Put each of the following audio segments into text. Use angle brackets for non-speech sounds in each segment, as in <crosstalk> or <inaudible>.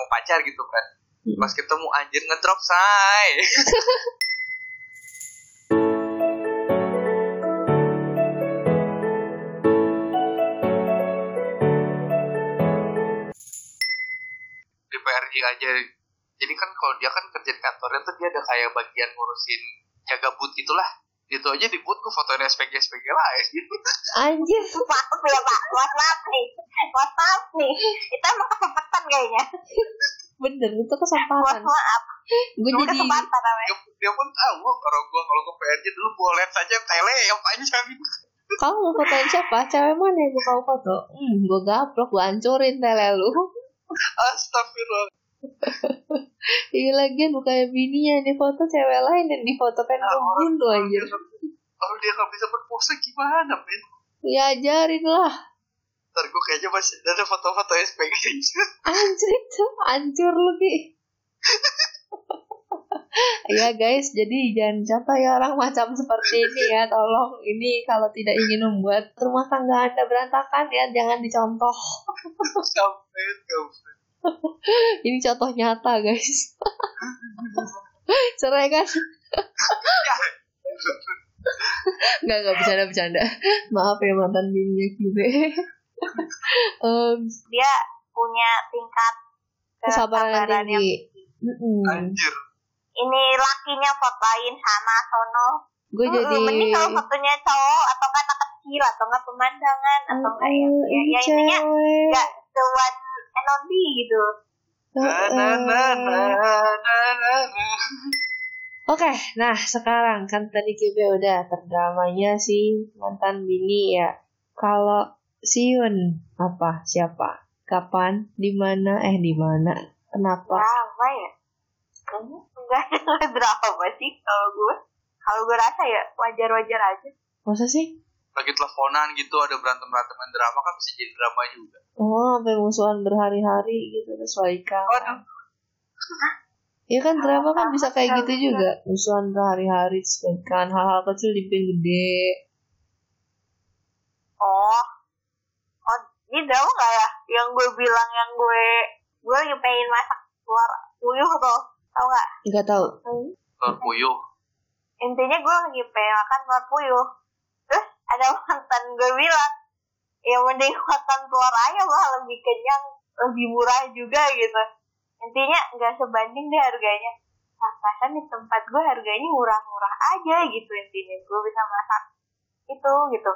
sama pacar gitu kan. Hmm. pas ketemu anjir ngedrop say. <laughs> Di PRJ aja. Jadi kan kalau dia kan kerja di kantornya tuh dia ada kayak bagian ngurusin jaga boot gitulah itu aja di boot gue fotoin SPG SPG lah <laughs> gitu Anjir. Maaf ya pak, mohon maaf nih, mohon maaf nih. Kita emang kesempatan kayaknya. Bener, itu Mohon kesempatan. maaf, Gue jadi kesempatan namanya. dia, dia pun tahu kalau gue kalau ke PRJ dulu gue lihat saja tele yang panjang kamu mau fotoin siapa? Cewek mana yang mau kamu foto? Hmm, gue gaplok, gue hancurin tele lu. Astagfirullah <laughs> Iya lagian bukannya bininya di foto cewek lain dan difoto kan membunuh anjir. kalau dia nggak bisa berpose gimana men Ya ajarin lah. ntar gue kayaknya masih ada foto-foto SPG <laughs> Anjir itu, hancur lu Ki. <laughs> ya guys, jadi jangan siapa ya orang macam seperti ini ya. Tolong ini kalau tidak ingin membuat rumah tangga anda berantakan ya jangan dicontoh. sampai sampai <laughs> Ini contoh nyata guys. <laughs> Cerai kan? <laughs> Nggak, nggak bercanda bercanda. Maaf ya mantan bininya Kibe. Em, Dia punya tingkat kesabaran yang tinggi. Mm-mm. anjir ini lakinya fotoin sana sono. Gue Mm-mm, jadi mending kalau fotonya cowok atau kan anak kecil atau nggak pemandangan atau nggak ya, ya, ya intinya cewek. nggak only gitu. Oke, nah sekarang kan tadi kita udah terdramanya si mantan bini ya. Kalau si Yun apa? Siapa? Kapan? Di mana? Eh di mana? Kenapa? Drama ya? Enggak <laughs> drama sih kalau gue. Kalau gue rasa ya wajar-wajar aja. Masa sih? Lagi teleponan gitu ada berantem beranteman drama kan bisa jadi drama juga Oh, sampai musuhan berhari-hari gitu sesuaikan. Waduh. Ya kan drama kan bisa kayak gitu juga. Musuhan berhari-hari sesuaikan. Hal-hal kecil dibikin gede. Oh, oh ini drama nggak ya? Yang gue bilang yang gue gue lagi pengen masak keluar puyuh tuh, tau nggak? Nggak tahu. Telur puyuh Intinya gue lagi pengen makan telur puyuh. Ada mantan gue bilang, ya mending makan telur ayam lah lebih kenyang, lebih murah juga gitu. Intinya nggak sebanding deh harganya. Pas-pasan di tempat gue harganya murah-murah aja gitu intinya. Gue bisa masak itu gitu.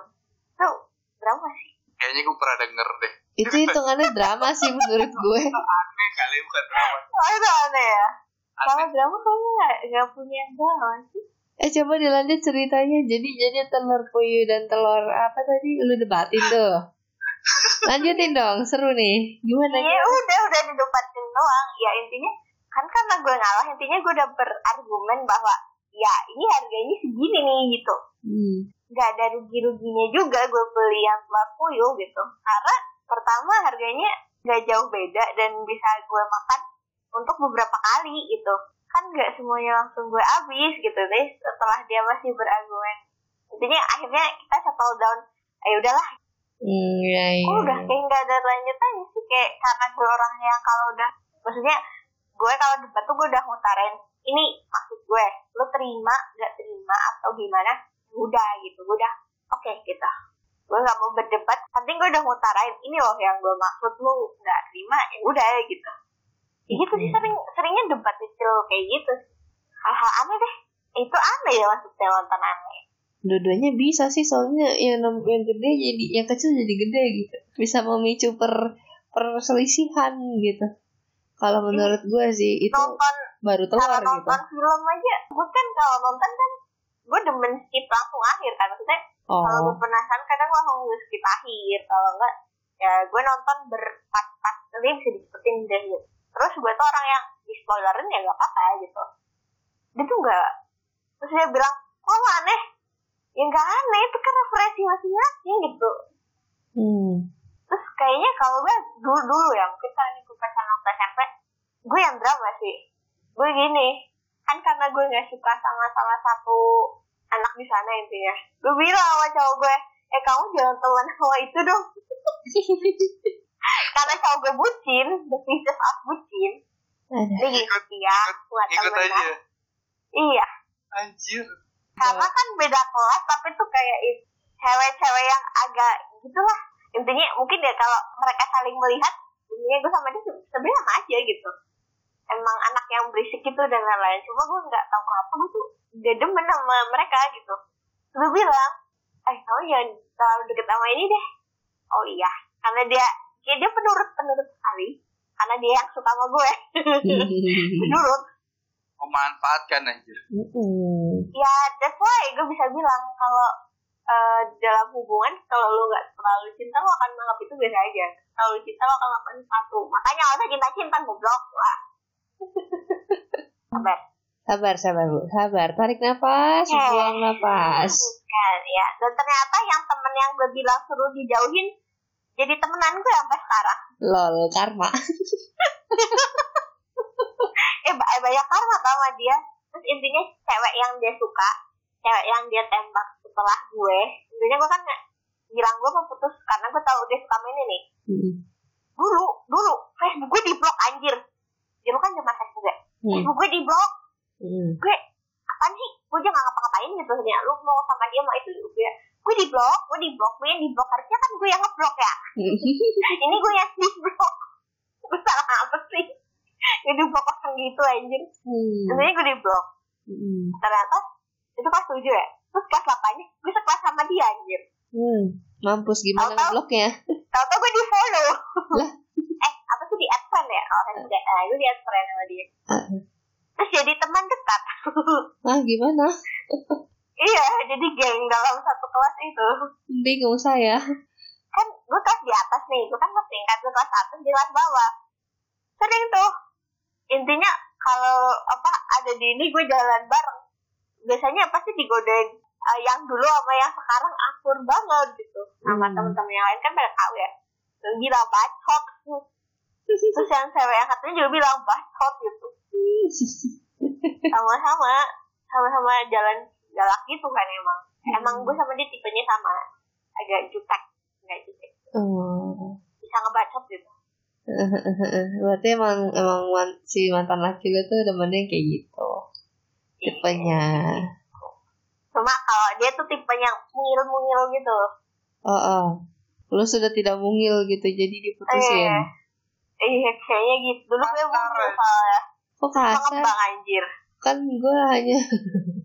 Tuh drama sih. kayaknya gue pernah denger deh Itu hitungannya drama sih menurut gue. <laughs> aneh kali bukan drama Oh itu aneh ya. Kalau drama kayaknya nggak punya drama sih. Eh coba dilanjut ceritanya. Jadi jadi telur puyuh dan telur apa tadi lu debatin tuh. Lanjutin dong, seru nih. Gimana? Iya udah udah didebatin doang. Ya intinya kan karena gue ngalah intinya gue udah berargumen bahwa ya ini harganya segini nih gitu. Hmm. Gak ada rugi-ruginya juga gue beli yang telur puyuh gitu. Karena pertama harganya gak jauh beda dan bisa gue makan untuk beberapa kali gitu. Kan gak semuanya langsung gue habis gitu deh setelah dia masih berargumen. Intinya akhirnya kita settle down. Ayo udahlah Hmm, ya, ya. Oh, udah kayak nggak ada lanjutannya sih kayak karena gue orangnya yang kalau udah maksudnya gue kalau debat tuh gue udah ngutarin ini maksud gue lo terima nggak terima atau gimana udah gitu gue udah oke gitu gue nggak mau berdebat penting gue udah ngutarain ini loh yang gue maksud lu nggak terima ya udah gitu ya gitu sih sering seringnya debat kecil kayak gitu. Hal-hal aneh deh. Itu aneh ya maksudnya nonton aneh. Dua-duanya bisa sih soalnya yang yang gede jadi yang kecil jadi gede gitu. Bisa memicu per perselisihan gitu. Kalau menurut gue sih itu nonton baru kalau telur gitu. nonton film aja. Gue kan kalau nonton kan gue demen skip langsung akhir kan. Maksudnya kalau Oh, gue penasaran kadang gue langsung gue skip akhir. Kalau enggak ya gue nonton berpat-pat nanti bisa disebutin deh gitu terus gue tuh orang yang di spoilerin ya gak apa-apa gitu. Dia tuh enggak terus dia bilang kok aneh? Ya nggak aneh itu kan referensi masing-masing gitu. Hmm. terus kayaknya kalau gue dulu dulu ya mungkin kan ini gue pacaran waktu SMP gue yang drama sih. Gue gini kan karena gue nggak suka sama salah satu anak di sana intinya. Gue bilang sama cowok gue eh kamu jangan teman sama itu dong <laughs> karena cowok gue bucin the pieces of bucin Ini gitu ya, buat aja Iya, anjir karena kan beda kelas tapi tuh kayak cewek-cewek yang agak gitu lah. Intinya mungkin ya kalau mereka saling melihat, intinya gue sama dia se- sebenarnya sama aja gitu. Emang anak yang berisik gitu dan lain-lain. Cuma gue nggak tahu kenapa gue tuh gak demen sama mereka gitu. Gue bilang, eh kamu jangan terlalu deket sama ini deh. Oh iya, karena dia kayak dia penurut penurut sekali. Karena dia yang suka sama gue. <laughs> penurut. memanfaatkan anjir ya that's why gue bisa bilang kalau eh, dalam hubungan kalau lu nggak terlalu cinta lo akan menganggap itu biasa aja kalau cinta lo akan melakukan sesuatu makanya nggak usah cinta cinta goblok lah <laughs> sabar Sabar, sabar bu, sabar. Tarik nafas, Eh. buang nafas. kan ya dan ternyata yang temen yang gue bilang suruh dijauhin jadi temenan gue sampai sekarang. Lol, karma. <laughs> eh eh, banyak karma tau sama dia. Terus intinya cewek yang dia suka cewek yang dia tembak setelah gue intinya gue kan bilang gue mau putus karena gue tahu dia suka main ini Mm. dulu dulu Facebook gue di blok anjir. Dulu kan cuma Facebook ya. Hmm. Facebook gue di blok Mm. gue apaan sih? Gue aja nggak ngapa-ngapain gitu ya lu mau sama dia mau itu gue gue di blok gue di blok gue yang di blok harusnya kan gue yang ngeblok ya. <laughs> Ini gue yang di blok. Gue salah apa sih? Gue di blok kosong gitu anjir. Hmm. intinya gue di blok. Mm. ternyata itu kelas tujuh ya. Terus kelas 8 nya gue sekelas sama dia anjir. Hmm. Mampus gimana Tahu-tahu- ngebloknya? tau-tau gue di follow. Lah. <laughs> eh apa sih di friend ya? Kalau saya tidak eh gue di friend sama dia. Ah, terus jadi teman dekat. <laughs> Ah gimana? Iya jadi geng dalam satu kelas itu. Bingung saya. kan gue kelas di atas nih gue kan kelas tingkat gue kelas atas di kelas bawah. Sering tuh. Intinya kalau apa ada di ini gue jalan bareng. Biasanya pasti digodain eh, yang dulu sama yang sekarang akur banget gitu. Sama Hmm. temen-temen yang lain kan pada tahu ya. Terus bilang bacot terus yang cewek yang katanya juga bilang bacot gitu. <laughs> Sama-sama. Sama-sama jalan galak gitu kan emang emang gue sama dia tipenya sama agak jutek nggak jutek Oh. bisa ngebacot gitu <laughs> Berarti emang emang man- si mantan laki lu tuh demennya kayak gitu. Tipenya. cuma kalau dia tuh tipenya mungil-mungil gitu Oh, oh. Lu sudah tidak mungil gitu jadi diputusin. Eh. iya kayaknya gitu dulu gue Kasar, mungil ya. soalnya Kok kasar? anjir Kan gue hanya <laughs>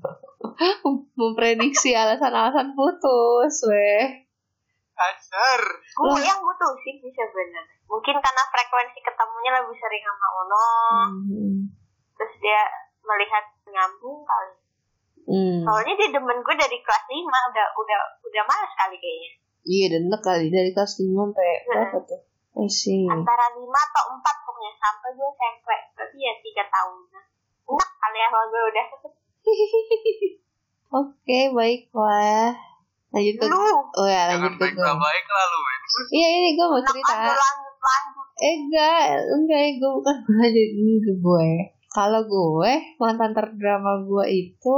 <laughs> memprediksi alasan-alasan putus, weh. kasar gue yang butuh sih bisa bener mungkin karena frekuensi ketemunya lebih sering sama Uno. Hmm. terus dia melihat nyambung kali. Hmm. soalnya dia demen gue dari kelas 5 udah udah udah males kali kayaknya. Iya, dan enak kali dari kelas 5 sampai berapa tuh? Antara 5 atau 4 pokoknya. Sampai gue SMP berarti ya 3 tahunan. Enak kali ya kalau gue udah <laughs> Oke, baiklah. Lanjut ke lu Oh ya, jangan lanjut ke baik gue. baik lah lu men Iya, ini gue mau cerita. aja lanjut lanjut Eh enggak, enggak, gue bukan <laughs> lanjut ini ke gue. Kalau gue, mantan terdrama gue itu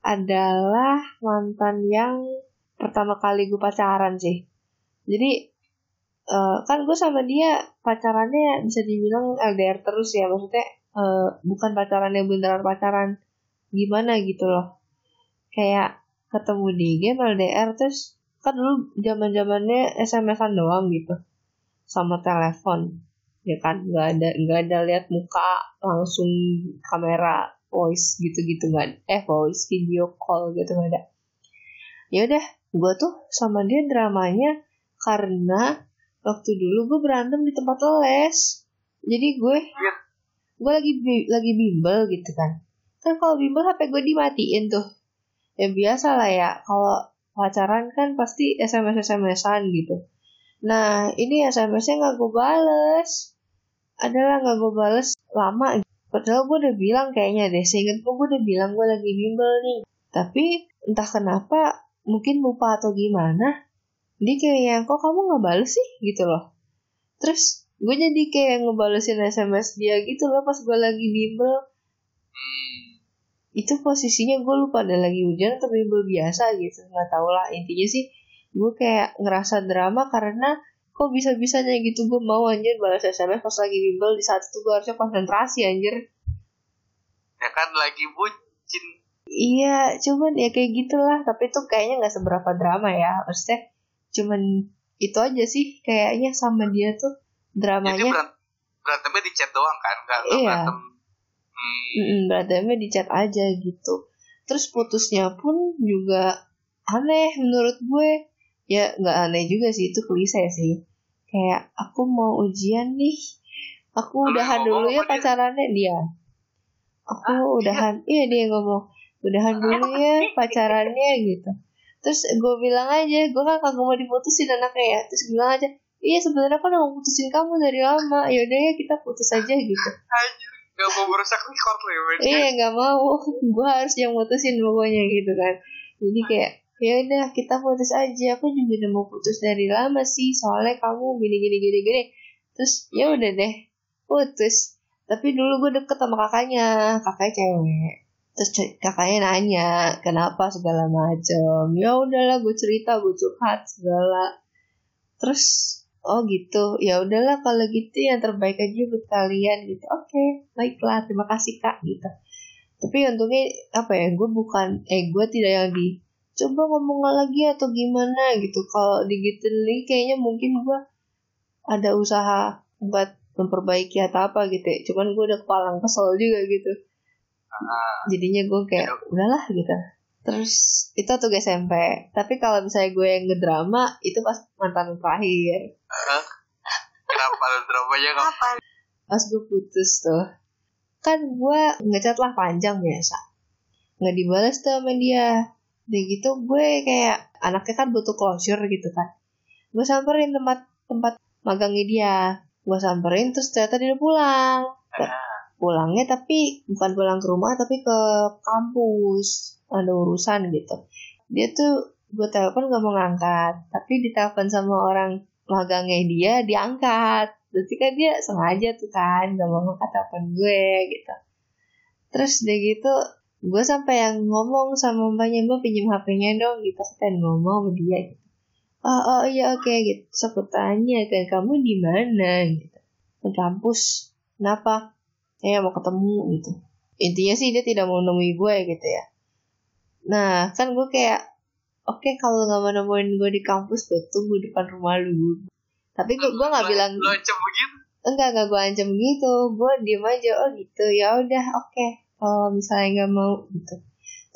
adalah mantan yang pertama kali gue pacaran sih. Jadi eh, kan gue sama dia pacarannya bisa dibilang LDR terus ya, maksudnya eh, bukan pacaran yang beneran pacaran gimana gitu loh. Kayak ketemu di game LDR terus kan dulu zaman zamannya SMS-an doang gitu. Sama telepon ya kan? Nggak ada nggak ada lihat muka langsung kamera voice gitu-gitu nggak eh voice video call gitu nggak ada. Ya udah gue tuh sama dia dramanya karena waktu dulu gue berantem di tempat les. Jadi gue Iya. gue lagi lagi bimbel gitu kan. Kan kalau bimbel hp gue dimatiin tuh ya biasa lah ya kalau pacaran kan pasti sms smsan gitu Nah, ini SMS-nya nggak gue bales. Adalah nggak gue bales lama. Padahal gue udah bilang kayaknya deh. Seinget gue, gue udah bilang gue lagi bimbel nih. Tapi entah kenapa, mungkin lupa atau gimana. Dia kayak yang, kok kamu nggak bales sih? Gitu loh. Terus gue jadi kayak ngebalesin SMS dia gitu loh pas gue lagi bimbel. Itu posisinya gue lupa ada lagi hujan atau bimbel biasa gitu. Nggak tau lah. Intinya sih gue kayak ngerasa drama karena kok bisa bisanya gitu gue mau anjir balas sms pas lagi bimbel. Di saat itu gue harusnya konsentrasi anjir. Ya kan lagi bucin. Iya cuman ya kayak gitulah. Tapi itu kayaknya nggak seberapa drama ya. Maksudnya cuman itu aja sih. Kayaknya sama dia tuh jadi dramanya. berant berantemnya di chat doang kan? Nggak Iya. berantem Mm-mm, berantemnya di chat aja gitu. Terus putusnya pun juga aneh menurut gue. Ya nggak aneh juga sih itu klise sih. Kayak aku mau ujian nih. Aku udahan dulu ya pacarannya dia. Aku Ah, dia? udahan iya dia ngomong udahan dulu ya pacarannya gitu. Terus gue bilang aja gue kan kagak mau diputusin anaknya ya. Terus bilang aja iya sebenarnya aku udah mau putusin kamu dari lama. Yaudah ya kita putus aja gitu nggak mau merusak record lo men iya nggak mau. <laughs> Gue harus yang mutusin pokoknya gitu kan. Jadi kayak ya udah kita putus aja. Aku juga udah mau putus dari lama sih soalnya kamu gini gini gini gini. Terus ya udah deh putus. Tapi dulu gue deket sama kakaknya kakaknya cewek. Terus kakaknya nanya kenapa segala macem? Ya udahlah gue cerita gue curhat segala. Terus oh gitu. Ya udahlah kalau gitu yang terbaik aja buat kalian gitu. Oke baiklah. Terima kasih kak gitu. Tapi untungnya apa ya gue bukan eh gue tidak yang di coba ngomong lagi atau gimana gitu. Kalau digituin lagi kayaknya mungkin gue ada usaha buat memperbaiki atau apa gitu ya. Cuman gue udah kepalang kesel juga gitu. Ah, jadinya gue kayak udahlah gitu terus itu tuh SMP tapi kalau misalnya gue yang ngedrama itu pas mantan terakhir. Ah. kenapa lo dramanya Apa? pas gue putus tuh. Kan gue ngechat lah panjang biasa. Nggak dibalas tuh sama dia. Udah gitu gue kayak anaknya kan butuh closure gitu kan. Gue samperin tempat tempat magangnya dia. Gue samperin terus ternyata dia udah pulang pulangnya tapi bukan pulang ke rumah tapi ke kampus. Ada urusan gitu. Dia tuh gue telepon gak mau ngangkat. Tapi ditelepon sama orang magangnya dia diangkat. Berarti kan dia sengaja tuh kan gak mau ngangkat telepon gue gitu. Terus udah gitu gue sampai yang ngomong sama mbaknya mbak pinjam hpnya dong gitu. Pengen ngomong sama dia gitu. Oh, oh iya oke gitu. Terus aku kan kamu di mana? gitu. Di kampus. Kenapa saya mau ketemu gitu. Intinya sih dia tidak mau nemui gue gitu ya. Nah kan gue kayak oke kalau nggak mau nemuin gue di kampus gue tunggu depan rumah lu. Tapi gue gue nggak Lo- bilang lo ancam begitu? Enggak enggak gue ancam gitu. Gue diem aja oh gitu ya udah oke kalau misalnya nggak mau gitu.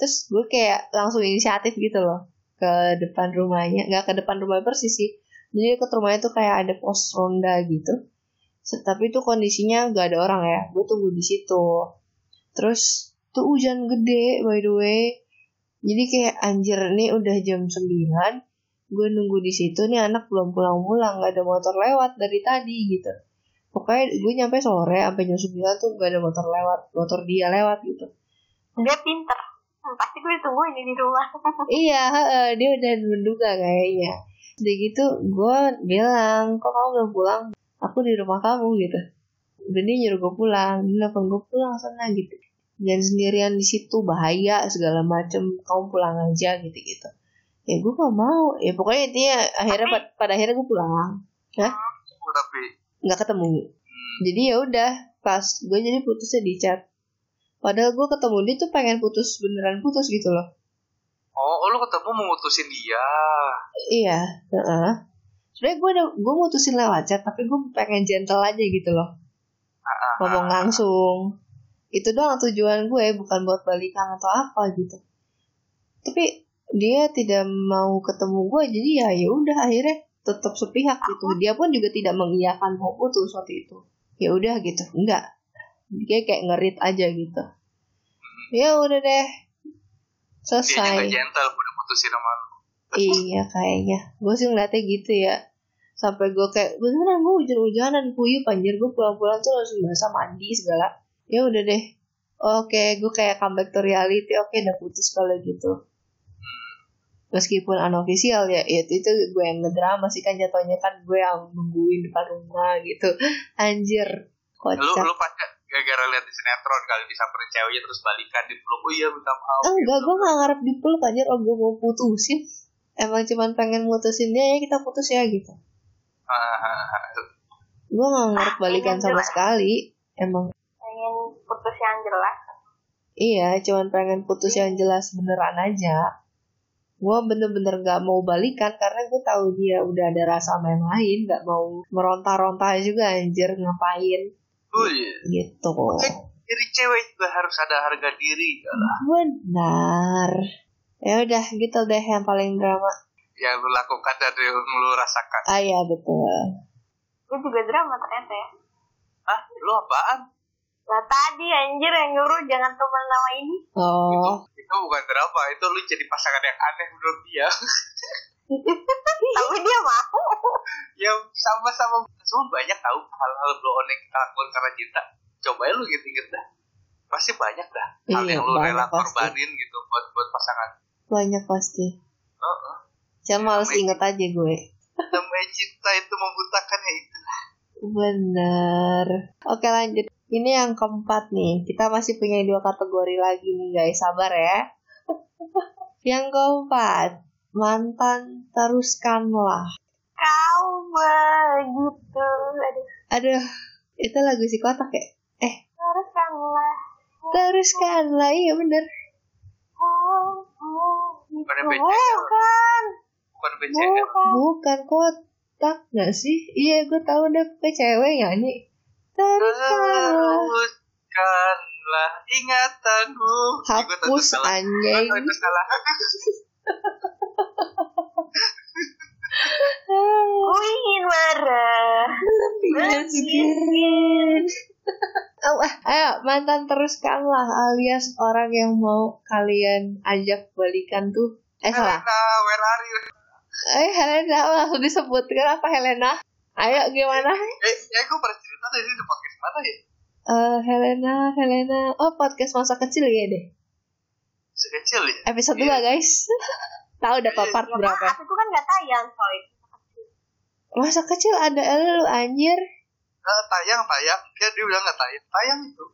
Terus gue kayak langsung inisiatif gitu loh ke depan rumahnya. Nggak ke depan rumah persis sih. Jadi ke rumahnya tuh kayak ada pos ronda gitu tapi itu kondisinya nggak ada orang ya. Gue tunggu di situ. Terus tuh hujan gede by the way. Jadi kayak anjir nih udah jam 9 gue nunggu di situ nih anak belum pulang-pulang. Nggak ada motor lewat dari tadi gitu. Pokoknya gue nyampe sore sampai jam 9 tuh gak ada motor lewat. Motor dia lewat gitu. Dia pinter. Hmm, pasti gue ditungguin nih di rumah. iya heeh, dia udah menduga kayaknya. Udah gitu gue bilang kok kamu belum pulang aku di rumah kamu gitu. Udah dia nyuruh gue pulang. Dia nelfon gue pulang sana gitu. Jangan sendirian di situ bahaya segala macem. Kamu pulang aja gitu gitu ya gue gak mau. Ya pokoknya intinya akhirnya pad- pada akhirnya gue pulang. Tapi nggak ketemu. Jadi ya udah pas gue jadi putusnya di chat. Padahal gue ketemu dia tuh pengen putus beneran putus gitu loh. Oh, oh lo ketemu mau mutusin dia? Iya heeh sebenarnya gue udah gue mutusin lewat chat tapi gue pengen gentle aja gitu loh. Ngomong langsung. Itu doang tujuan gue bukan buat balikan atau apa gitu. Tapi dia tidak mau ketemu gue jadi ya ya udah akhirnya tetap sepihak gitu. Dia pun juga tidak mengiyakan mau putus waktu itu. Ya udah gitu enggak. Dia kayak ngerit aja gitu. Ya udah deh. Dia selesai. juga gentle udah mutusin sama lo Iya kayaknya. Gue sih ngeliatnya gitu ya. Sampai gue kayak Beneran gue hujan-hujanan Kuyup anjir. Gue pulang-pulang tuh langsung basah mandi segala. Ya udah deh. Oke gue kayak comeback to reality. Oke udah putus kalau gitu. Meskipun unofficial ya Itu, itu gue yang ngedrama sih kan Jatuhnya. Kan gue yang nungguin depan rumah gitu. Anjir lu Kocak. lu pas gara-gara lihat di sinetron kali disamperin ceweknya terus balikan di peluk. Oh iya minta maaf. Enggak, gitu. gue gak ngarep dipeluk anjir. Oh gue mau putusin Emang cuman pengen mutusin dia ya kita putus ya gitu Gue gak ngarep balikan sama sekali. Emang pengen putus yang jelas iya, cuman pengen putus yang jelas beneran aja. Gue bener-bener gak mau balikan karena gue tahu dia udah ada rasa sama yang lain. Gak mau meronta-ronta juga anjir ngapain. oh iya. Gitu. Jadi cewek juga harus ada harga diri ya lah. Benar. Ya udah gitu deh yang paling drama. Yang lu lakukan dan yang lu rasakan. Ah ya betul. gue juga drama ternyata ya Ah, lu apaan? lah tadi anjir yang nyuruh jangan teman nama ini Oh, Itu bukan drama, itu lu jadi pasangan yang aneh menurut dia. <laughs> tapi dia mau yang sama-sama semua banyak tahu hal-hal blow on yang kita lakukan karena cinta. Coba ya lu gitu-gitu dah. Pasti banyak dah hal Iya, yang lu rela korbanin gitu buat buat pasangan. Banyak pasti. Heeh. Cuma males Namanya- inget aja gue. Namanya cinta itu membutakan ya itu. Bener. Oke lanjut. Ini yang keempat nih. Kita masih punya dua kategori lagi nih guys. Sabar ya. <laughs> yang keempat. Mantan teruskanlah. kau begitu aduh Aduh. Itu lagu si kotak ya? Eh. teruskanlah Teruskanlah. Iya bener. Bukan bukan BCL. Bukan BCL. bukan Bukan kotak gak sih? Iya gue tahu deh. Ke cewek nyanyi. Teruskanlah. Teruskanlah ingatanku. Hapus salah. anjing. Ku <laughs> ingin marah Tidak Oh, ah, ayo mantan teruskanlah alias orang yang mau kalian ajak balikan tuh. Eh salah. Helena, where are you? Eh Helena langsung disebut. Kenapa Helena? Ayo gimana? Eh, ya gue pernah cerita tadi di podcast mana ya? Eh Helena, Helena. Oh podcast masa kecil ya deh. Sekecil ya? Episode Iya. 2 guys. <laughs> Tahu udah part ya berapa? itu kan gak tayang coy Masa kecil ada elu anjir. Eh, tayang, tayang. Dia, dia bilang nggak tayang. Tayang itu.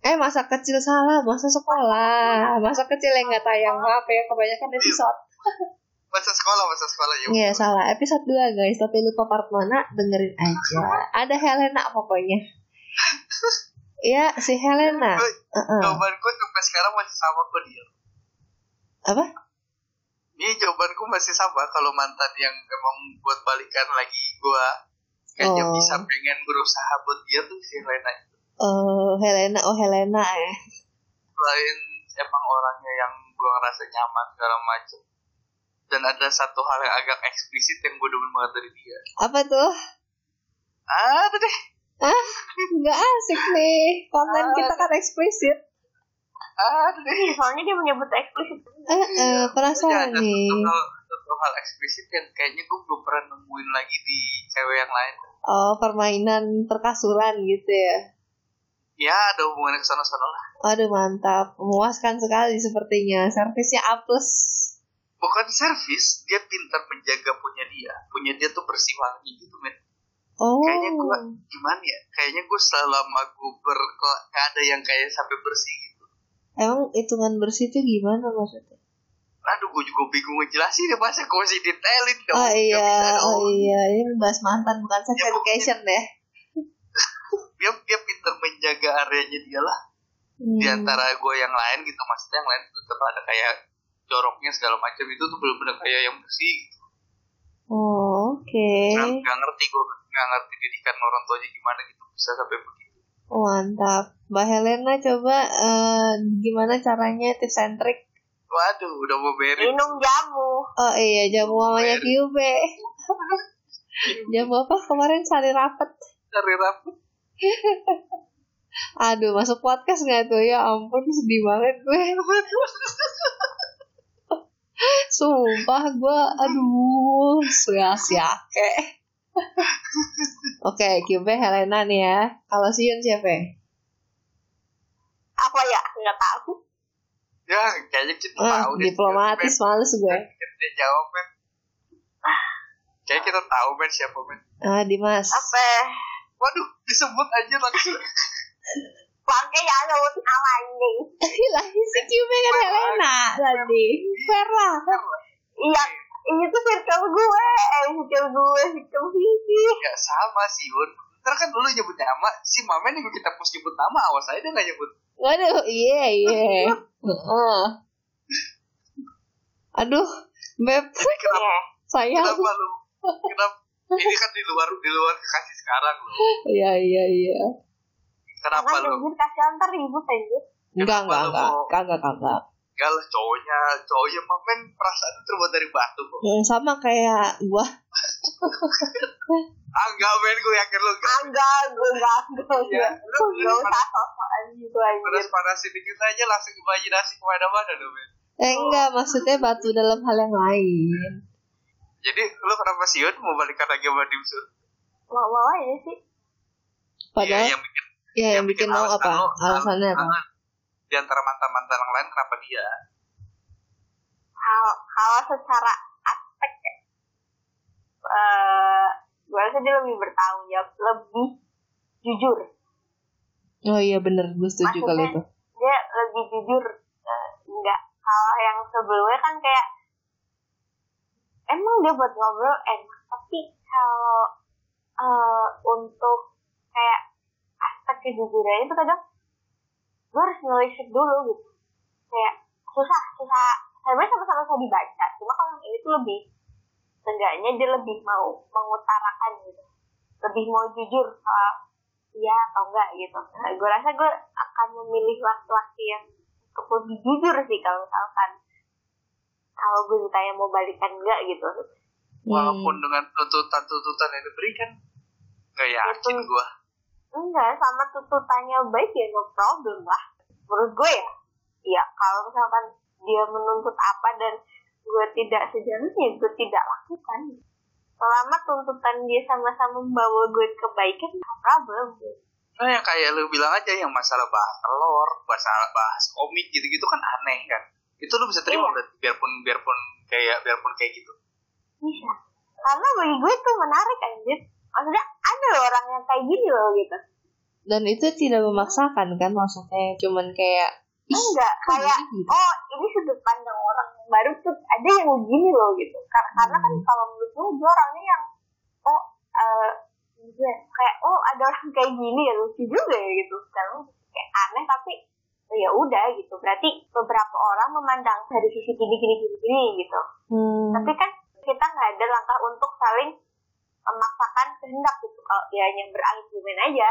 Eh masa kecil salah, masa sekolah. Masa kecil yang nggak tayang maaf ya kebanyakan episode. <laughs> Masa sekolah, masa sekolah. Ya, Iya salah episode 2 guys Tapi lupa part mana dengerin aja Ada Helena pokoknya <laughs> Iya si Helena Gue, Heeh. jawaban gue sampai sekarang masih sama kok dia. Apa? Ini jawabanku masih sama kalau mantan yang emang buat balikan lagi gue kayaknya Oh. bisa pengen berusaha buat dia tuh si Helena itu. Oh Helena Oh Helena ya Selain emang orangnya yang gue ngerasa nyaman segala macem. Dan ada satu hal yang agak eksplisit yang gue demen banget dari dia. Apa tuh? Ah, ada deh. Ah nggak asik nih Konten kita kan eksplisit Ah, ada deh. soalnya dia menyebut eksplisit Eh, eh, penasaran ada nih Satu hal, satu hal eksplisit yang kayaknya gue belum pernah nemuin lagi di cewek yang lain. Oh permainan perkasuran gitu ya Ya, ada hubungannya ke sana-sana lah. Aduh mantap Memuaskan sekali sepertinya Servisnya A plus Bukan servis, dia pintar menjaga punya dia. Punya dia tuh bersih wangi gitu, men. Oh Kayaknya gue, gimana ya? Kayaknya gue selama gue ber, kok nggak ada yang kayak sampai bersih gitu. Emang hitungan bersih itu gimana maksudnya? Aduh, gue juga bingung ngejelasin ya, masa gue masih detailin dong. Oh bisa iya, dong. oh iya, ini bahas mantan bukan sex Ya, education ya. Dia, dia pintar menjaga areanya dia lah. Hmm. Di antara gue yang lain gitu, maksudnya yang lain tuh tetap ada kayak joroknya segala macam itu tuh bener-bener kayak yang bersih gitu. Oh, oke. Nggak ngerti gue, nggak ngerti didikan orang tuanya gimana gitu bisa sampai begitu. Mantap. Mbak Helena coba eh, gimana caranya tips and trick? Waduh, udah mau beres. minum jamu Oh iya, jamu mamanya Kyube. <laughs> jamu apa kemarin sari rapet? Cari rapet. <laughs> Aduh, masuk podcast nggak tuh? Ya ampun, sedih banget gue. <laughs> Sumpah gue, aduh, sia-siake. Oke, Kyube Helena nih ya. Kalau Siun siapa? ya? apa ya nggak tahu Ya, kayaknya kita Ah, tahu deh. diplomatis males gue. Kita jawab, men. Kayaknya kita tahu, men, siapa, men. Ah, Dimas. apa Waduh, disebut aja langsung. pakai ya sebut nama anjing lah <laughs> si Kyube kan Helena tadi. Fair lah. iya ini tuh circle gue eh circle gue circle Vivi ya sama sih Yun ntar kan dulu nyebut nama si Mamen yang kita pus nyebut nama awas aja dia nggak nyebut Waduh, iya iya. Heeh. Aduh, Beb, kenapa ya sayang. kenapa lu kenapa ini kan di luar di luar kasih sekarang lu Iya iya iya. kenapa lu kasihan ntar ribut anjir Enggak enggak Kenapa lu enggak, kagak kagak. Enggak lah cowoknya. Cowoknya Mamen perasaan terbuat dari batu kok Hmm, sama kayak gua. ah enggak men gue yakin lu enggak enggak gue enggak enggak Ya, enggak lu lu Gak usah sosokan gitu dikit aja langsung imajinasi ke mana-mana dong men? Eh enggak, maksudnya batu dalam hal yang lain. jadi lu kenapa sih Yun mau balikan lagi sama Dimsur mau mau aja sih. Padahal Iya, yang bikin ya yang bikin mau alasan apa? lo- Alasannya apa? Di antara mantan-mantan yang lain kenapa dia? Kalau kalau secara aspek ya, eh gue rasa dia lebih bertanggung jawab lebih jujur. Oh iya bener, gue setuju kalau itu. dia lebih jujur Eh, enggak kalau yang sebelumnya kan kayak emang dia buat ngobrol enak tapi kalau eh, untuk kayak aspek kejujuran itu kadang gue harus nulis dulu gitu. Kayak susah susah. Sebenarnya sama-sama bisa dibaca cuma kalau ini tuh lebih seenggaknya dia lebih mau mengutarakan gitu. Lebih mau jujur soal iya atau enggak gitu. Nah, gue rasa gue akan memilih laki-laki yang cukup lebih jujur sih kalau misalkan kalau gue ditanya mau balikan enggak gitu. Hmm. walaupun dengan tuntutan-tuntutan yang diberikan nggak yakin gua enggak sama tuntutannya baik ya no problem lah. Menurut gue ya. Ya kalau misalkan dia menuntut apa dan gue tidak sejalan ya gue tidak lakukan. Selama tuntutan dia sama-sama membawa gue kebaikan no problem. Nah yang kayak lu bilang aja yang masalah bahas telur masalah bahas komik gitu-gitu kan aneh kan? Itu lu bisa terima Iya. biarpun biarpun kayak biarpun kayak gitu. Bisa karena bagi gue tuh menarik anjir maksudnya ada loh orang yang kayak gini loh gitu Dan itu tidak memaksakan kan maksudnya cuman kayak enggak kayak gitu? oh ini sudut pandang orang baru tuh ada yang begini loh gitu Kar- karena kan Hmm. kalau menurut gue gue orangnya yang oh eh gue kayak oh ada orang kayak gini ya lucu juga ya gitu kan kayak aneh tapi ya udah gitu berarti beberapa orang memandang dari sisi gini gini gini gini gitu Hmm. tapi kan kita nggak ada langkah untuk saling memaksakan kehendak gitu. Kalau dia hanya berargumen aja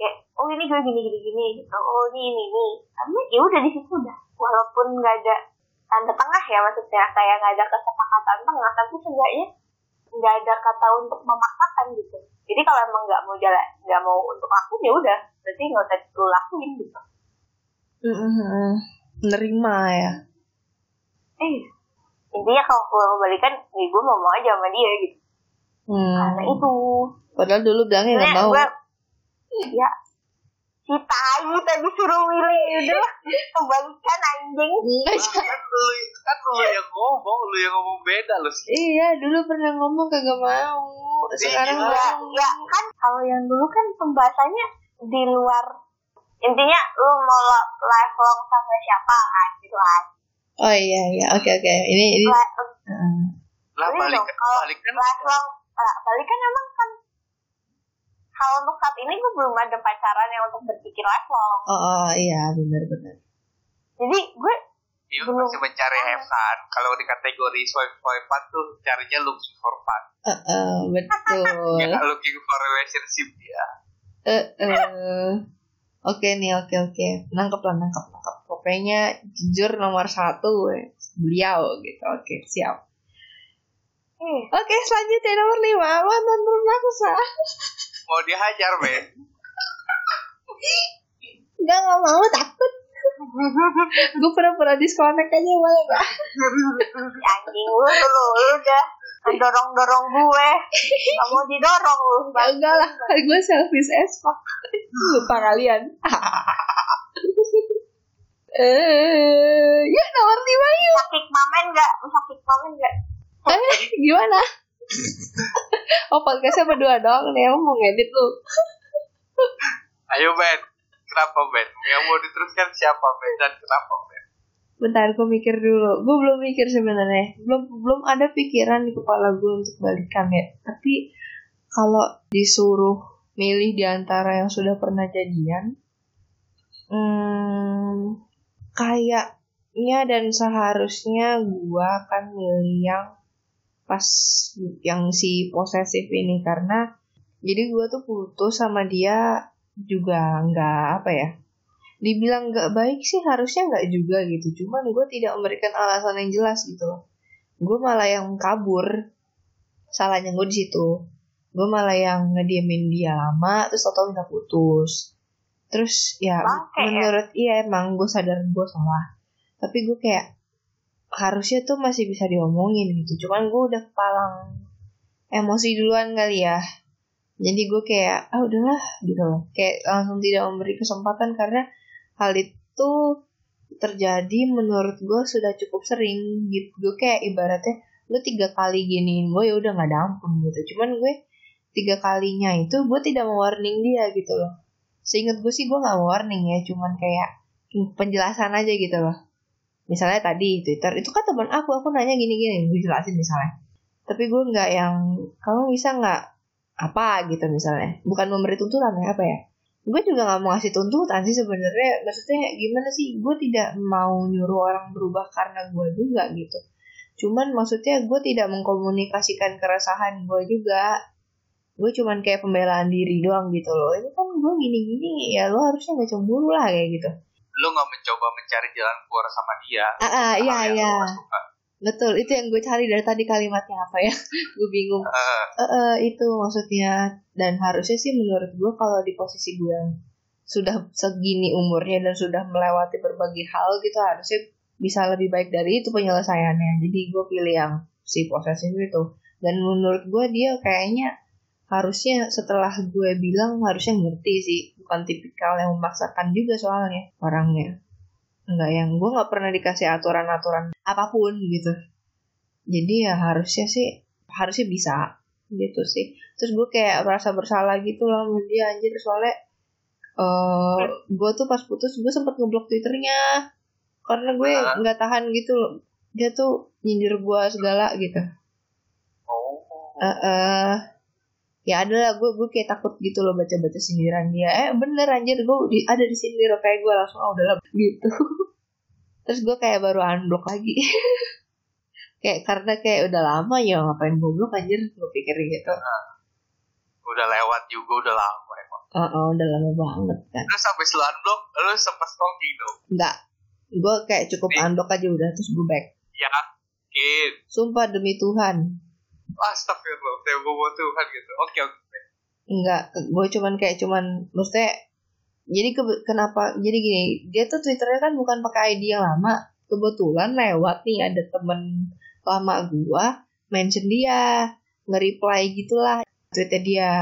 kayak oh ini gue gini gini gini. Gitu oh ini ini ini. Tapi ya udah di situ udah. Walaupun nggak ada tanda tengah ya maksudnya kayak nggak ada kesepakatan tengah tapi seenggaknya nggak ada kata untuk memaksakan gitu. Jadi kalau emang nggak mau jalan nggak mau untuk lakuin ya udah. Berarti nggak usah lu lakuin gitu. Mm-mm. menerima ya. eh intinya kalau mau balikan ya gue mau mau aja sama dia gitu Hmm. karena itu Padahal dulu bilangnya nggak mau. gue ya si tai tadi suruh milih udah kebalikan anjing Enggak, kan lu kan lu yang ngomong lu yang ngomong beda lu sih Iya, dulu pernah ngomong kagak mau. Sekarang Iya. ya, mau. ya kan kalau yang dulu kan pembahasannya di luar intinya lu mau li- lifelong sama siapa kan gitu kan Oh iya iya, oke oke. Ini ini. Li- Hmm. lah Ini balik dong, kalau balik kan uh, emang kan kalau untuk saat ini gue belum ada pacaran yang untuk berpikir lifelong Oh, oh iya benar benar. jadi gue belum. masih mencari have fun. Kalau di kategori swipe swipe fun tuh carinya looking for fun. Eh, eh, betul. <laughs> Ya, looking for relationship ya. Eh, eh. Oke nih, oke oke. Nangkep lah, nangkep, nangkep. Pokoknya jujur nomor satu eh, beliau gitu. Oke, siap. Eh, Oke, selanjutnya nomor lima. Mantan pemaksa. Mau dihajar, men. Enggak, nggak mau, takut. Gue pernah-pernah disconnect aja boleh gak? anjing lu lu lu udah dorong dorong gue gak mau didorong lu Ya enggak lah, gue selfish as fuck. Lupa kalian. <laughs> Eh, ya nomor lima yuk. sakit mamen gak sakit mamen gak Eh, gimana? <laughs> oh, podcastnya berdua doang nih, emang mau ngedit lu. Ayo, Ben. Kenapa, Ben? Yang mau diteruskan siapa, Ben? Dan kenapa, Ben? bentar gue mikir dulu gue belum mikir sebenarnya belum belum ada pikiran di kepala gue untuk balikan ya tapi kalau disuruh milih di antara yang sudah pernah jadian hmm, kayaknya dan seharusnya gue akan milih yang pas yang si posesif ini. Karena jadi gue tuh putus sama dia juga nggak apa ya dibilang nggak baik sih harusnya nggak juga gitu. Cuman gue tidak memberikan alasan yang jelas gitu loh. Gue malah yang kabur. Salahnya gue di situ. Gue malah yang ngediemin dia lama terus atau minta putus. Terus ya Bangke, ya? menurut iya emang gue sadar gue salah. Tapi gue kayak harusnya tuh masih bisa diomongin gitu. Cuman gue udah palang emosi duluan kali ya. Jadi gue kayak ah udahlah gitu loh. Kayak langsung tidak memberi kesempatan karena hal itu terjadi menurut gue sudah cukup sering gitu. Gue kayak ibaratnya lu tiga kali giniin gue ya udah nggak ada ampun gitu. Cuman gue tiga kalinya itu gue tidak mau warning dia gitu loh. Seingat gue sih gue nggak warning ya cuman kayak penjelasan aja gitu loh misalnya tadi Twitter itu kan teman aku aku nanya gini gini gue jelasin misalnya. Tapi gue nggak yang kamu bisa nggak apa? gitu misalnya. Bukan memberi tuntutan ya apa ya? Gue juga nggak mau ngasih tuntutan sih sebenarnya. Maksudnya gimana sih? Gue tidak mau nyuruh orang berubah karena gue juga gitu. Cuman maksudnya gue tidak mengkomunikasikan keresahan gue juga. Gue cuman kayak pembelaan diri doang gitu loh. Ini kan gue gini-gini ya lo harusnya nggak cemburu lah kayak gitu lu nggak mencoba mencari jalan keluar sama dia. Ah, ah iya iya. betul itu yang gue cari dari tadi kalimatnya apa ya? <laughs> Gue bingung. Eh, Eh, eh, itu maksudnya. Dan harusnya sih menurut gue kalau di posisi gue yang sudah segini umurnya dan sudah melewati berbagai hal gitu harusnya bisa lebih baik dari itu penyelesaiannya. Jadi gue pilih yang si posesif itu. Dan menurut gue dia kayaknya harusnya setelah gue bilang harusnya ngerti sih bukan tipikal yang memaksakan juga soalnya orangnya. Nggak yang gue nggak pernah dikasih aturan-aturan apa pun gitu. Jadi ya harusnya sih harusnya bisa gitu sih. Terus gue kayak merasa bersalah gitu lah dia anjir. Soalnya eh gue tuh pas putus gue sempet ngeblok twitternya. Karena gue nggak tahan gitu loh. Dia tuh nyindir gue segala gitu. Eh eh, ya ada lah gue gue kayak takut gitu loh baca baca sindiran dia. Eh bener anjir gue di, ada di sindir kayak gue langsung ah udahlah gitu. <laughs> Terus gue kayak baru unblock lagi. <laughs> Kayak karena kayak udah lama ya ngapain gue blok anjir gue pikir gitu. Udah lewat juga udah lama emang. Oh, oh udah lama banget kan. Terus sampai lu unblock lu sempet stalking dong? Enggak gue kayak cukup Nih. unblock aja udah terus gue back. Yakin. Sumpah demi Tuhan astagfirullah tembok Tuhan gitu. Oke oke. Enggak, gue cuman kayak cuman maksudnya jadi ke- kenapa jadi gini dia tuh twitternya kan bukan pakai ID yang lama. Kebetulan lewat nih ada temen lama gua mention dia nge-reply gitulah tweetnya dia.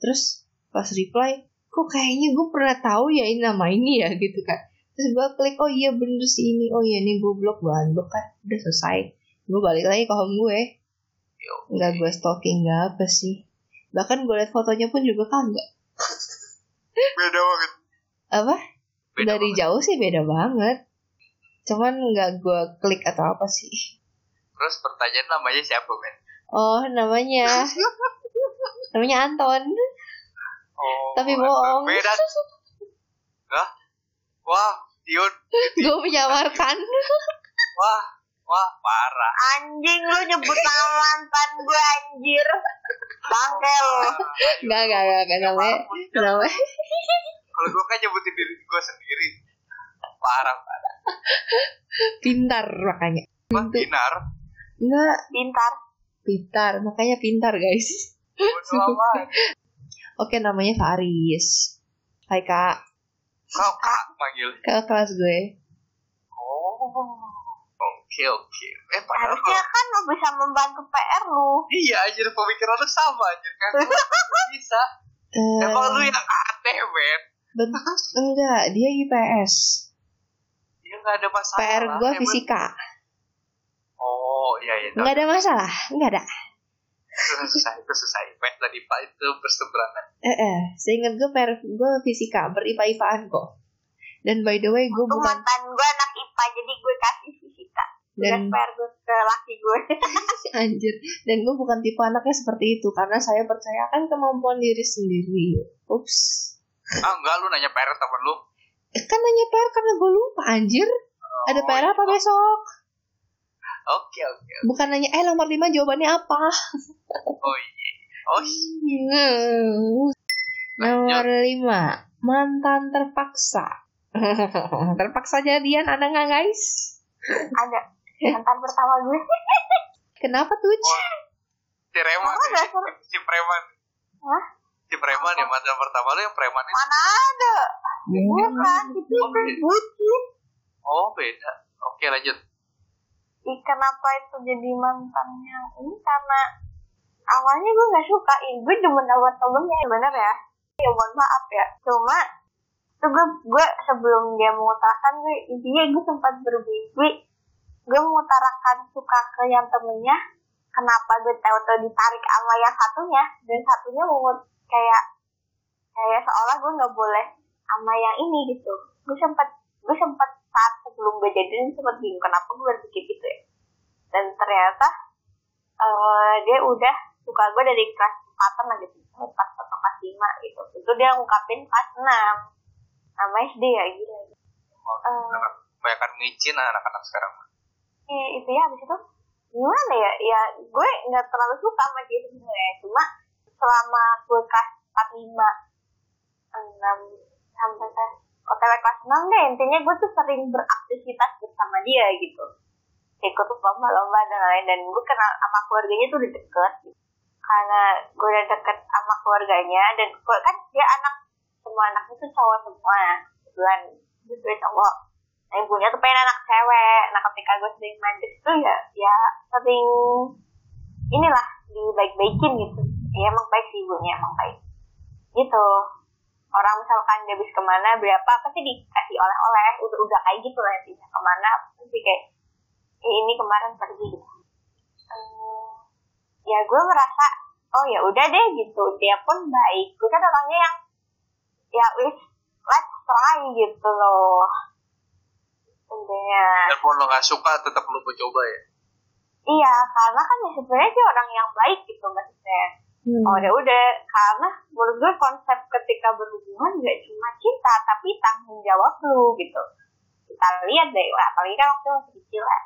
Terus pas reply kok kayaknya gue pernah tahu ya ini nama ini ya gitu kan. Terus gue klik oh iya bener sih ini. Oh iya nih gue blok gue kan. Udah selesai. Gue balik lagi ke home gue Yo, nggak gue stalking nggak apa sih. Bahkan gue liat fotonya pun juga kagak. <laughs> Beda banget. Apa? Beda dari banget. jauh sih beda banget. Cuman nggak gue klik atau apa sih. Terus pertanyaan namanya siapa men oh namanya. <laughs> Namanya Anton. Oh tapi bohong. beda. <laughs> Hah? wah Dion. Gue menyamarkan wah wah parah. Anjing lu nyebut nama mantan gue anjir. Bangke lu. nggak nggak nggak nggak namanya namanya kalau gue kan nyebutin diri gue sendiri. Parah parah. Pintar makanya. Wah binar. Nggak. Pintar. pintar makanya pintar guys. Oke namanya Faris. Hai kak. Kau kak manggil. Ke kelas gue. Oh oke oke. Eh padahal Harusnya kan lu bisa membantu PR lu. iya anjir pemikiran lu sama anjir kan? <laughs> Bisa. Eh, emang lu yang aneh men. ben- enggak dia IPS ya nggak ada masalah PR Emang- fisika. Oh iya iya. Nggak ada masalah nggak ada. Itu susah itu susah IPS dan IPA itu berseberangan. Eh, eh, seingat gue PR gue fisika beripa-ipaan kok. Dan by the way, gue bukan mantan gue anak IPA jadi gue kasih. Dan PR gue ke laki gue. <laughs> anjir, dan gue bukan tipe anaknya seperti itu karena saya percayakan kemampuan diri sendiri. Ups. Ah enggak lu nanya parent temen lu. Eh, kan nanya PR karena gue lupa anjir. Ada Oh, PR apa iya. besok? Oke oke. Bukan nanya eh nomor 5 jawabannya apa? <laughs> Oh iya. Oh iya. Nomor 5 mantan terpaksa. <laughs> terpaksa jadian ada nggak guys? Ada mantan pertama gue. Kenapa tuh? Si Preman ya, si, Preman. Hah? Si Preman ya mantan pertama lu yang Preman itu. Mana ada? Bukan, itu Oh, iya. bucin. Oh beda. Oke lanjut. Ih, kenapa itu jadi mantannya ini karena awalnya gue nggak suka ih gue demen sama temennya bener ya ya mohon maaf ya cuma itu gue gue sebelum dia mengutarakan gue intinya gue sempat bermimpi gue mengutarakan suka ke yang temennya kenapa gue tahu-tahu ditarik sama yang satunya. Dan satunya mau kayak kayak seolah gue nggak boleh sama yang ini gitu. Gue sempat gue sempat saat sebelum gue jadian sempat bingung kenapa gue berpikir gitu ya. Dan ternyata eh, dia udah suka gue dari kelas 4 lah gitu. Kelas satu kelas lima gitu. Itu dia ngungkapin kelas 6 sama SD ya gila. Oh, Eh. Kebanyakan micin anak-anak sekarang. Itu ya habis itu gimana ya? Ya gue nggak terlalu suka sama dia sebenarnya. Cuma selama gue kelas 4 lima enam sampai kelas kelas 6 deh intinya gue tuh sering beraktivitas bersama dia gitu. Ikut lomba-lomba dan lain-lain. Dan gue kenal sama keluarganya tuh udah deket gitu. karena gue udah deket sama keluarganya dan gue kan dia anak semua anaknya tuh cowok semua. Kebetulan gue cowok nah ibunya tuh pengen anak cewek. Nah ketika gue sering main di situ ya ya sering inilah dibaik-baikin gitu. Ya emang baik sih ibunya emang baik. Gitu. Orang misalkan dia habis ke mana berapa pasti dikasih oleh-oleh udah udah kayak gitu lah intinya. Ke mana pasti kayak eh, ini kemarin pergi. Gitu Eh, ya gue merasa oh ya udah deh gitu. Dia pun baik. Gue kan orangnya yang ya wis let's try gitu loh intinya Walaupun lo gak suka tetap lo mencoba ya. iya karena kan ya sebenarnya dia orang yang baik gitu maksudnya Hmm. Oh ya udah, karena menurut gue konsep ketika berhubungan gak cuma cinta, tapi tanggung jawab lu gitu. Kita lihat deh, wah, apalagi kan waktu masih kecil ya.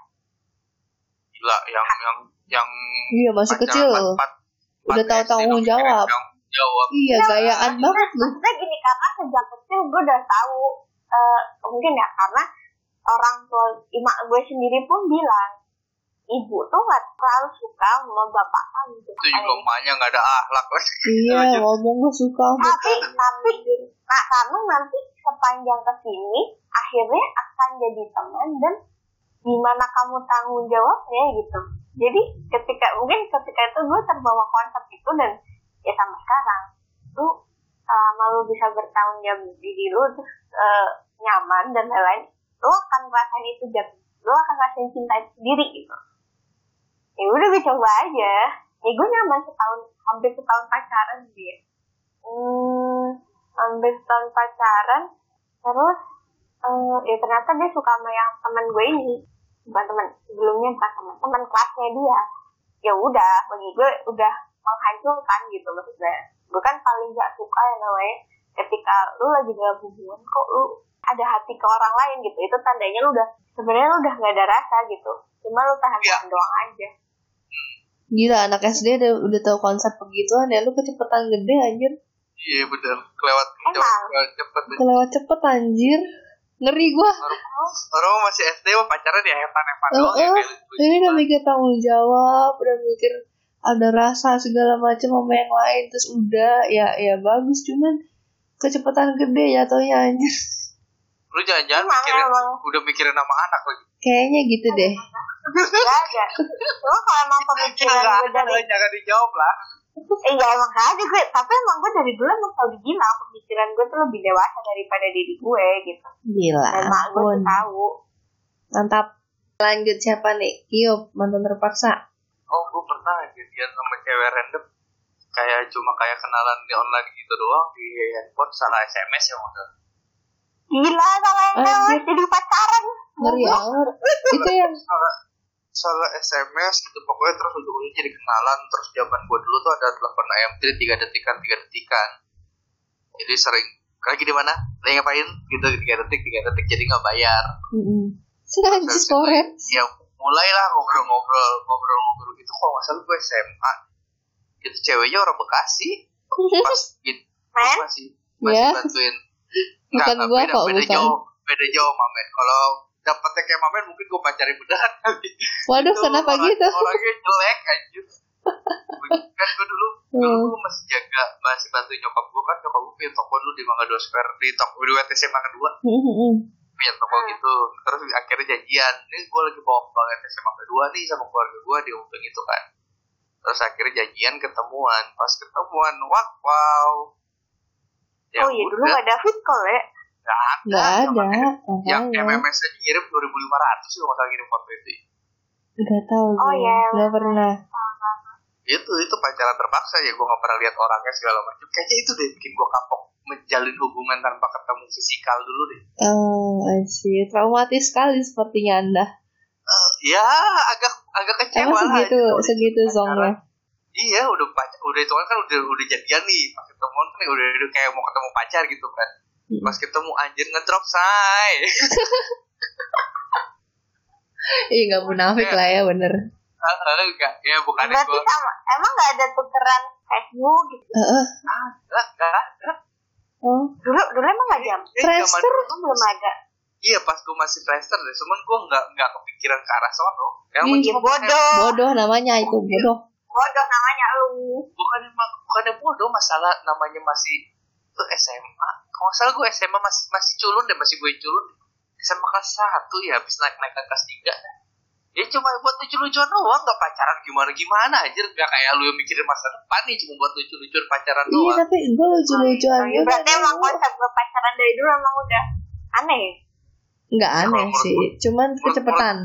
Gila yang yang yang Iya masih kecil. empat- empat- Udah tahu tanggung jawab. Jawab. Iya gayaan banget lu. Maksudnya gini, karena sejak kecil gue udah tahu, eh, mungkin ya, karena orang tua, emak gue sendiri pun bilang, ibu tuh gak terlalu suka sama bapak kamu. gitu. Itu juga emaknya gak ada akhlak lah. <laughs> Iya ngomong gak suka. tapi tapi nah karena nanti sepanjang ke sini akhirnya akan jadi teman dan gimana kamu tanggung jawabnya gitu jadi ketika mungkin ketika itu gue terbawa konsep itu dan ya sama sekarang lu selama lu bisa bertanggung jawab diri lu terus eh, nyaman dan lain-lain lu akan ngerasain itu jat lu akan ngerasain cinta itu sendiri gitu. Ya udah gue coba aja. Ya gue nyaman setahun hampir setahun pacaran dia. Hmm, hampir setahun pacaran terus eh, ya ternyata dia suka sama yang teman gue ini. Bukan teman sebelumnya bukan teman teman kelasnya dia. Ya udah bagi gue udah menghancurkan gitu maksudnya. Gue kan paling gak suka ya namanya ketika lu lagi dalam hubungan kok lu ada hati ke orang lain gitu itu tandanya lu udah sebenarnya lu udah gak ada rasa gitu cuma lu tahan tahan doang aja Gila anak SD udah, udah tahu konsep begituan ya lu kecepetan gede anjir. Iya bener. Kelewat cepet. Kelewat cepet anjir. Ngeri gua. Orang masih SD mah pacaran ya hepan-hepan Eh, doang ya. eh, gitu. Ini udah mikir tanggung jawab, udah mikir ada rasa segala macam sama yang lain terus udah ya ya bagus cuman kecepatan gede jatuhnya anjir. Lu jangan-jangan Emang, mikirin emang. udah mikirin nama anak lagi. Kayaknya gitu deh. gak ada cuma kalau emang pemikiran gue dari jangan dijawab lah. Eh, iya emang gak ada gue tapi emang gue dari dulu emang selalu bilang pemikiran gue tuh lebih dewasa daripada diri gue gitu Gila mak gue tuh ampun. tahu Mantap. Lanjut siapa nih? Kiop mantan terpaksa. Oh, gue pernah jadian sama cewek random. Kayak cuma kayak kenalan di online gitu doang di handphone salah SMS ya maksudnya. gila salah SMS jadi pacaran. ngeri amat itu yang soal SMS gitu pokoknya terus ujung-ujungnya jadi kenalan. Terus zaman gue dulu tuh ada telepon AMT tiga detikan tiga detikan. Jadi sering lagi di mana? Lagi ngapain? Gitu tiga detik tiga detik jadi nggak bayar. Mm-mm. Najis koret ya mulailah ngobrol-ngobrol ngobrol-ngobrol gitu. Kok nggak salah gue SMA itu ceweknya orang Bekasi. <laughs> Pas gitu masih masih Ya. bantuin. Bukan Nggak, gua beda, kok, beda bukan. jauh beda jauh mamen kalau dapetnya kayak mamen mungkin gue pacarin beneran. <laughs> Kali waduh Itu kenapa orang- gitu? orangnya jelek anjir. <laughs> Kan gue dulu dulu Hmm. gue masih jaga masih bantu nyokap gue kan nyokap gue punya toko dulu di Mangga Dua Square di toko di WTC Mangga Dua. Mm-mm. punya toko gitu. Terus akhirnya janjian ini gue lagi bawa ke WTC Mangga Dua nih sama keluarga gue di Umpeng gitu kan terus akhirnya janjian ketemuan. Pas ketemuan wah wow. Ya oh iya dulu udah, gak ada fit call ya. nggak nggak ada yang makanya MMS aja ngirim 2500 sih kalau ngirim foto itu. Nggak tahu Oh, gue iya. nggak pernah. Itu itu pacaran terpaksa ya. Gue nggak pernah lihat orangnya segala macam. Kayaknya itu deh bikin gue kapok menjalin hubungan tanpa ketemu fisikal dulu deh. Oh I see. Traumatis sekali sepertinya anda ya agak agak kecewa emang lah segitu itu udah segitu zongnya iya udah pacar udah itu kan udah udah jadian nih pas ketemuan kan udah, udah kayak mau ketemu pacar gitu kan Mm. pas ketemu anjir ngedrop say <laughs> Ih nggak munafik lah ya bener. enggak ya bukan Berarti sama, emang gak ada tukeran Facebook gitu. Heeh. enggak enggak Oh, Dulu dulu emang gak jam. Eh, Friendster? Itu belum ada. Iya pas gue masih Friendster deh, cuman gue nggak nggak kepikiran ke arah sono. Yang Ih, bodoh. bodoh namanya itu bodoh. Bodoh namanya lu. bukan bukannya bodoh masalah namanya masih tuh SMA. Kalau salah gue SMA masih masih culun deh, masih gue culun. SMA kelas satu ya, habis naik naik ke kelas tiga. Ya cuma buat lucu-lucuan doang, nggak pacaran gimana-gimana aja. Nggak kayak lu yang mikirin masa depan nih, cuma buat lucu-lucuan pacaran Iya doang. tapi gue lucu-lucuan juga. Berarti emang konsep berpacaran dari dulu emang udah aneh. Nggak aneh sih, cuman menurut- kecepatan.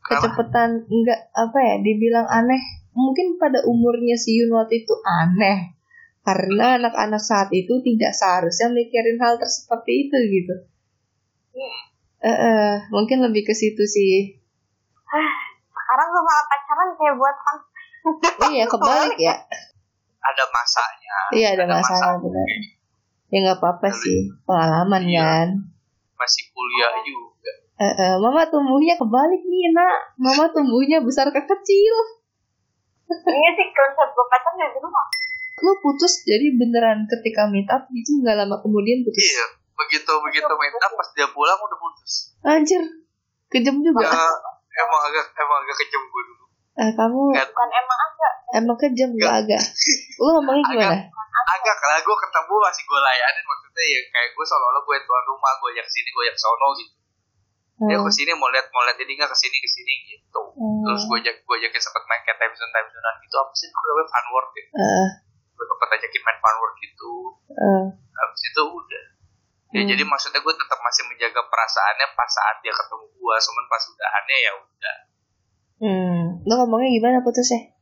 Kecepatan enggak apa ya dibilang aneh. Mungkin pada umurnya si Yun waktu itu aneh. Karena anak-anak saat itu tidak seharusnya mikirin hal seperti itu gitu. Eh, eh, mungkin lebih ke situ sih. Sekarang gue malah pacaran kayak buat. Iya <laughs> kebalik ya. Ada masanya. Iya ada Ada masalah benar. Ya nggak apa-apa sih pengalaman Iya. kan. Masih kuliah juga. Eh, eh, mama tumbuhnya kebalik nih nak. Mama tumbuhnya besar ke kecil. Ini sih konsep berpacaran dari dulu mah. Lu putus jadi beneran ketika meet up gitu nggak lama kemudian putus. Iya, begitu begitu main up pas dia pulang udah putus. Anjir, kejam juga. Eh, emang agak emang agak kejam gue dulu. Eh, kamu Bukan emang agak. emang kejam gak agak? Lu ngomongnya gimana? agak lah gue ketemu masih gue layanin maksudnya ya kayak gue seolah-olah gue tuan rumah gue yang sini gue yang sono gitu. Ya Oh, ke sini mau lihat mau lihat ini nggak ke sini ke sini gitu. oh, Terus gue ajak gue ajakin sempet main kayak time zone time zonean gitu apa sih namanya fun world gitu. eh, Gue sempet ajakin main fun world gitu. eh, Habis itu udah. Ya Hmm. jadi maksudnya gue tetap masih menjaga perasaannya pas saat dia ketemu gue, cuman pas udahannya ya udah. Hmm. Lu ngomongnya gimana putusnya?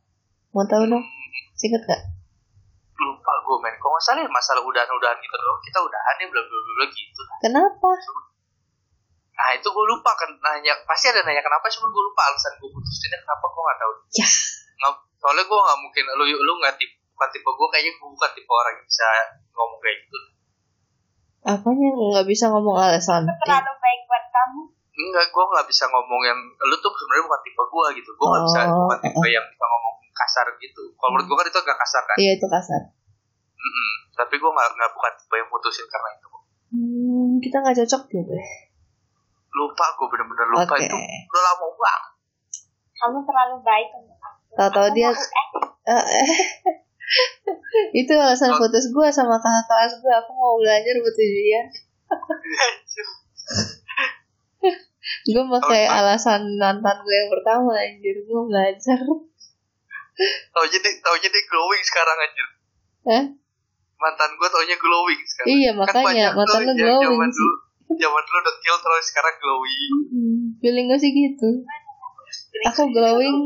Mau tahu dong? Singkat gak? lupa gue men kalau nggak salah ya masalah udahan-udahan gitu doang kita udahan ya bla bla bla bla gitu Kenapa? nah itu gue lupa kan nanya pasti ada nanya kenapa cuman gue lupa alasan gue putusinnya kenapa gue nggak tahu Ya. nggak soalnya gue nggak mungkin lu lu nggak tipe bukan tipe gue kayaknya gue bukan tipe orang yang bisa ngomong kayak gitu Apanya nggak bisa ngomong alasan? Itu terlalu baik buat kamu. Enggak gue nggak bisa ngomong yang lu tuh sebenarnya bukan tipe gue gitu gue nggak bisa Oh, bukan tipe yang bisa ngomong kasar gitu kalau menurut gue kan itu agak kasar kan Iya itu kasar. Mm-mm. tapi gue nggak nggak bukan tipe yang putusin karena itu Hmm, kita nggak cocok gitu. lupa gue bener-bener lupa Oke. itu udah lama banget Kamu terlalu baik untuk aku. Tahu-tahu dia. Eh, <laughs> itu alasan putus gue sama kakak kelas gue. Aku mau belajar buat ujian. <laughs> Gue pakai alasan mantan gue yang pertama anjir gue belajar. tau jadi tau jadi glowing sekarang aja Hah? mantan gue taunya glowing sekarang Iya Kan makanya banyak mantan lu yang glowing zaman sih. dulu zaman dulu udah kill terus sekarang glowing Hmm, feeling gue sih gitu. Aku glowing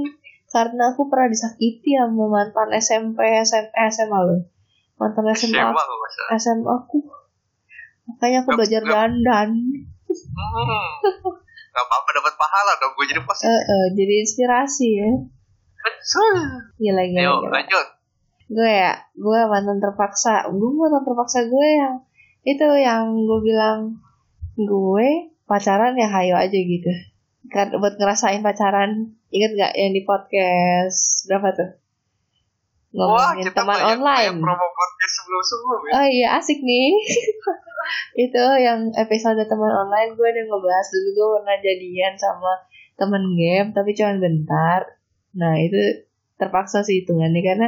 karena aku pernah disakiti sama mantan SMP, SMA, SMA loh. Mantan SMA, SMA masalah SMA aku. Makanya aku Gak- belajar gak- dandan. Hmm. <laughs> Gak apa-apa dapat pahala dong. Gue jadi positif. eh, jadi inspirasi ya. Betul. Gila gila. Yuk gila. lanjut. gue ya gue mantan terpaksa gue mantan terpaksa gue yang itu yang gue bilang gue pacaran ya hayo aja gitu kan buat ngerasain pacaran inget gak yang di podcast berapa tuh Wah ngomongin kita teman banyak online promo podcast sebelum-sebelum ya. oh iya asik nih <laughs> itu yang episode teman online gue udah ngebahas dulu. Gue pernah jadian sama temen game tapi cuma bentar. Nah itu terpaksa sih hitungannya karena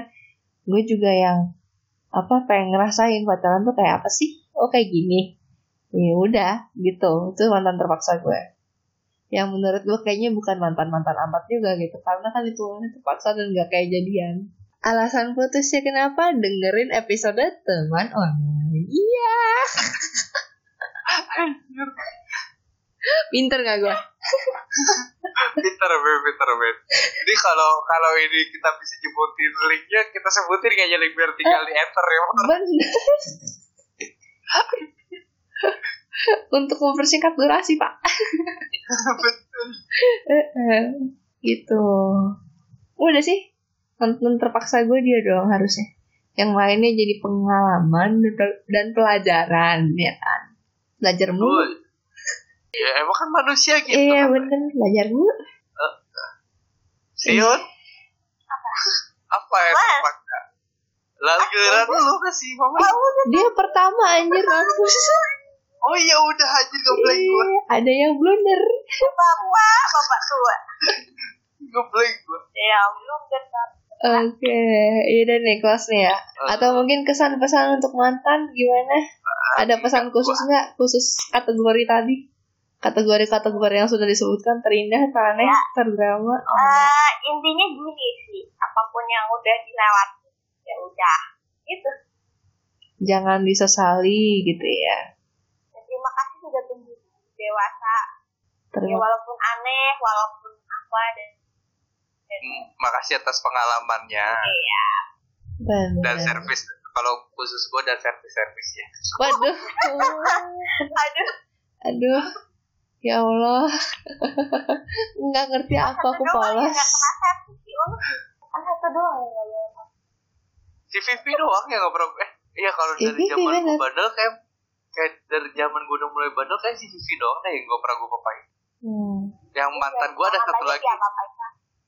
gue juga yang apa pengen ngerasain pacaran tuh kayak apa sih? Oh kayak gini. Ya udah gitu. Itu mantan terpaksa gue yang menurut gue kayaknya bukan mantan mantan amat juga gitu karena kan itu terpaksa dan gak kayak jadian alasan putusnya kenapa dengerin episode teman online. Iya. Pinter gak gue pinter Ben, pinter Ben. Jadi kalau kalau ini kita bisa sebutin linknya, kita sebutin kayaknya link biar tinggal di enter ya. bener. Untuk mempersingkat durasi pak. <laughs> Betul. Eh, gitu. Udah sih nonton terpaksa gue dia doang harusnya yang lainnya jadi pengalaman dan pelajaran ya kan belajar mulu. Ya emang kan manusia gitu. iya kan. bener belajar mulu Siun. Apa ya Mas. terpaksa? Lalu giliran lu kasih mama. dia pertama anjir mampus Oh iya udah anjir gua. Iya, ada yang blunder bapak bapak tua <laughs> gua. ya belum kan Oke, yaudah nih kelas nih ya. Atau mungkin kesan pesan untuk mantan gimana? Ada pesan khusus nggak? Khusus kategori tadi? Kategori-kategori yang sudah disebutkan terindah, teraneh, terdrama. Oh, Eh, intinya gini sih apa pun yang udah dilewati ya udah gitu Jangan disesali gitu ya. Ya, terima kasih sudah tumbuh dewasa ya Terima walaupun aneh walaupun apa dan makasih atas pengalamannya iya dan benar. servis. Kalau khusus gua dan servis-servis ya. Waduh, <laughs> aduh aduh, ya Allah, <laughs> nggak ngerti apa aku yang polos. nggak kena servis sih Ul. kan satu doang yang nggak lewat. Si Vivi doang ya nggak pernah. Eh iya kalau Si dari Vivi zaman gua bener. bandel kayak kayak dari zaman gua udah mulai bandel kayak si Vivi doang deh yang gak pernah gua papain. Hmm. Yang mantan gua ada satu lagi. Ya, apa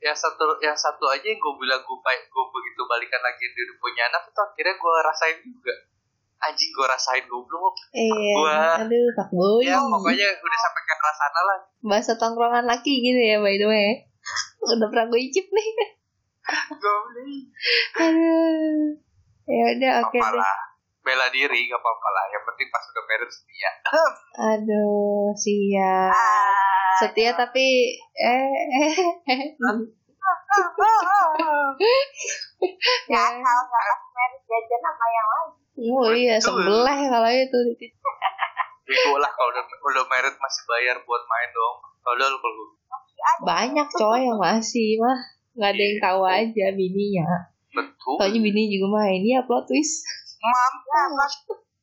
yang satu yang satu aja yang gue bilang gue baik gue begitu balikan lagi dia punya anak itu akhirnya gue rasain juga. Anjing gue rasain goblok. Iya, Gua- aduh, tak boy. ya pokoknya udah sampai ke arah sana lah. Bahasa tongkrongan laki gitu ya by the way. <laughs> Udah pernah gue icip nih. <laughs> Goblok. Aduh. Ya udah oke apa deh bela diri gak apa-apa lah. Yang penting pas udah married setia. Aduh siap setia tapi eh Ya, ya kalau nggak pas merit jajan apa yang lain. oh iya sebelah kalau itu. Bego lah kalau udah, udah married masih bayar buat main dong. Kalau lu kalau banyak cowok yang masih mah. Nggak ada yang tahu aja bininya. Betul. Soalnya bini juga main. Ya plot twist mampus.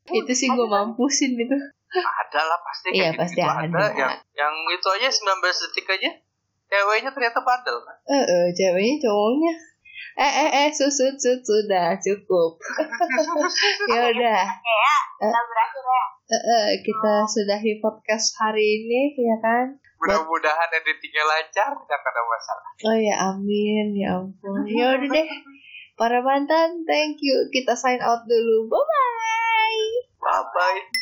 Itu sih gue mampusin itu ada lah pasti Iya, kayak pasti gitu ada. yang yang itu aja 19 detik aja ceweknya ternyata bandel kan? Eh eh, ceweknya cowoknya. Eh eh eh susut sut sudah cukup. <laughs> Ya udah. Ya, berakhir ya. Eh, eh, kita sudahi podcast hari ini ya kan? Mudah-mudahan editingnya lancar tidak ada masalah. Oh ya amin ya ampun. Ya udah deh para mantan thank you. Kita sign out dulu. Bye bye bye bye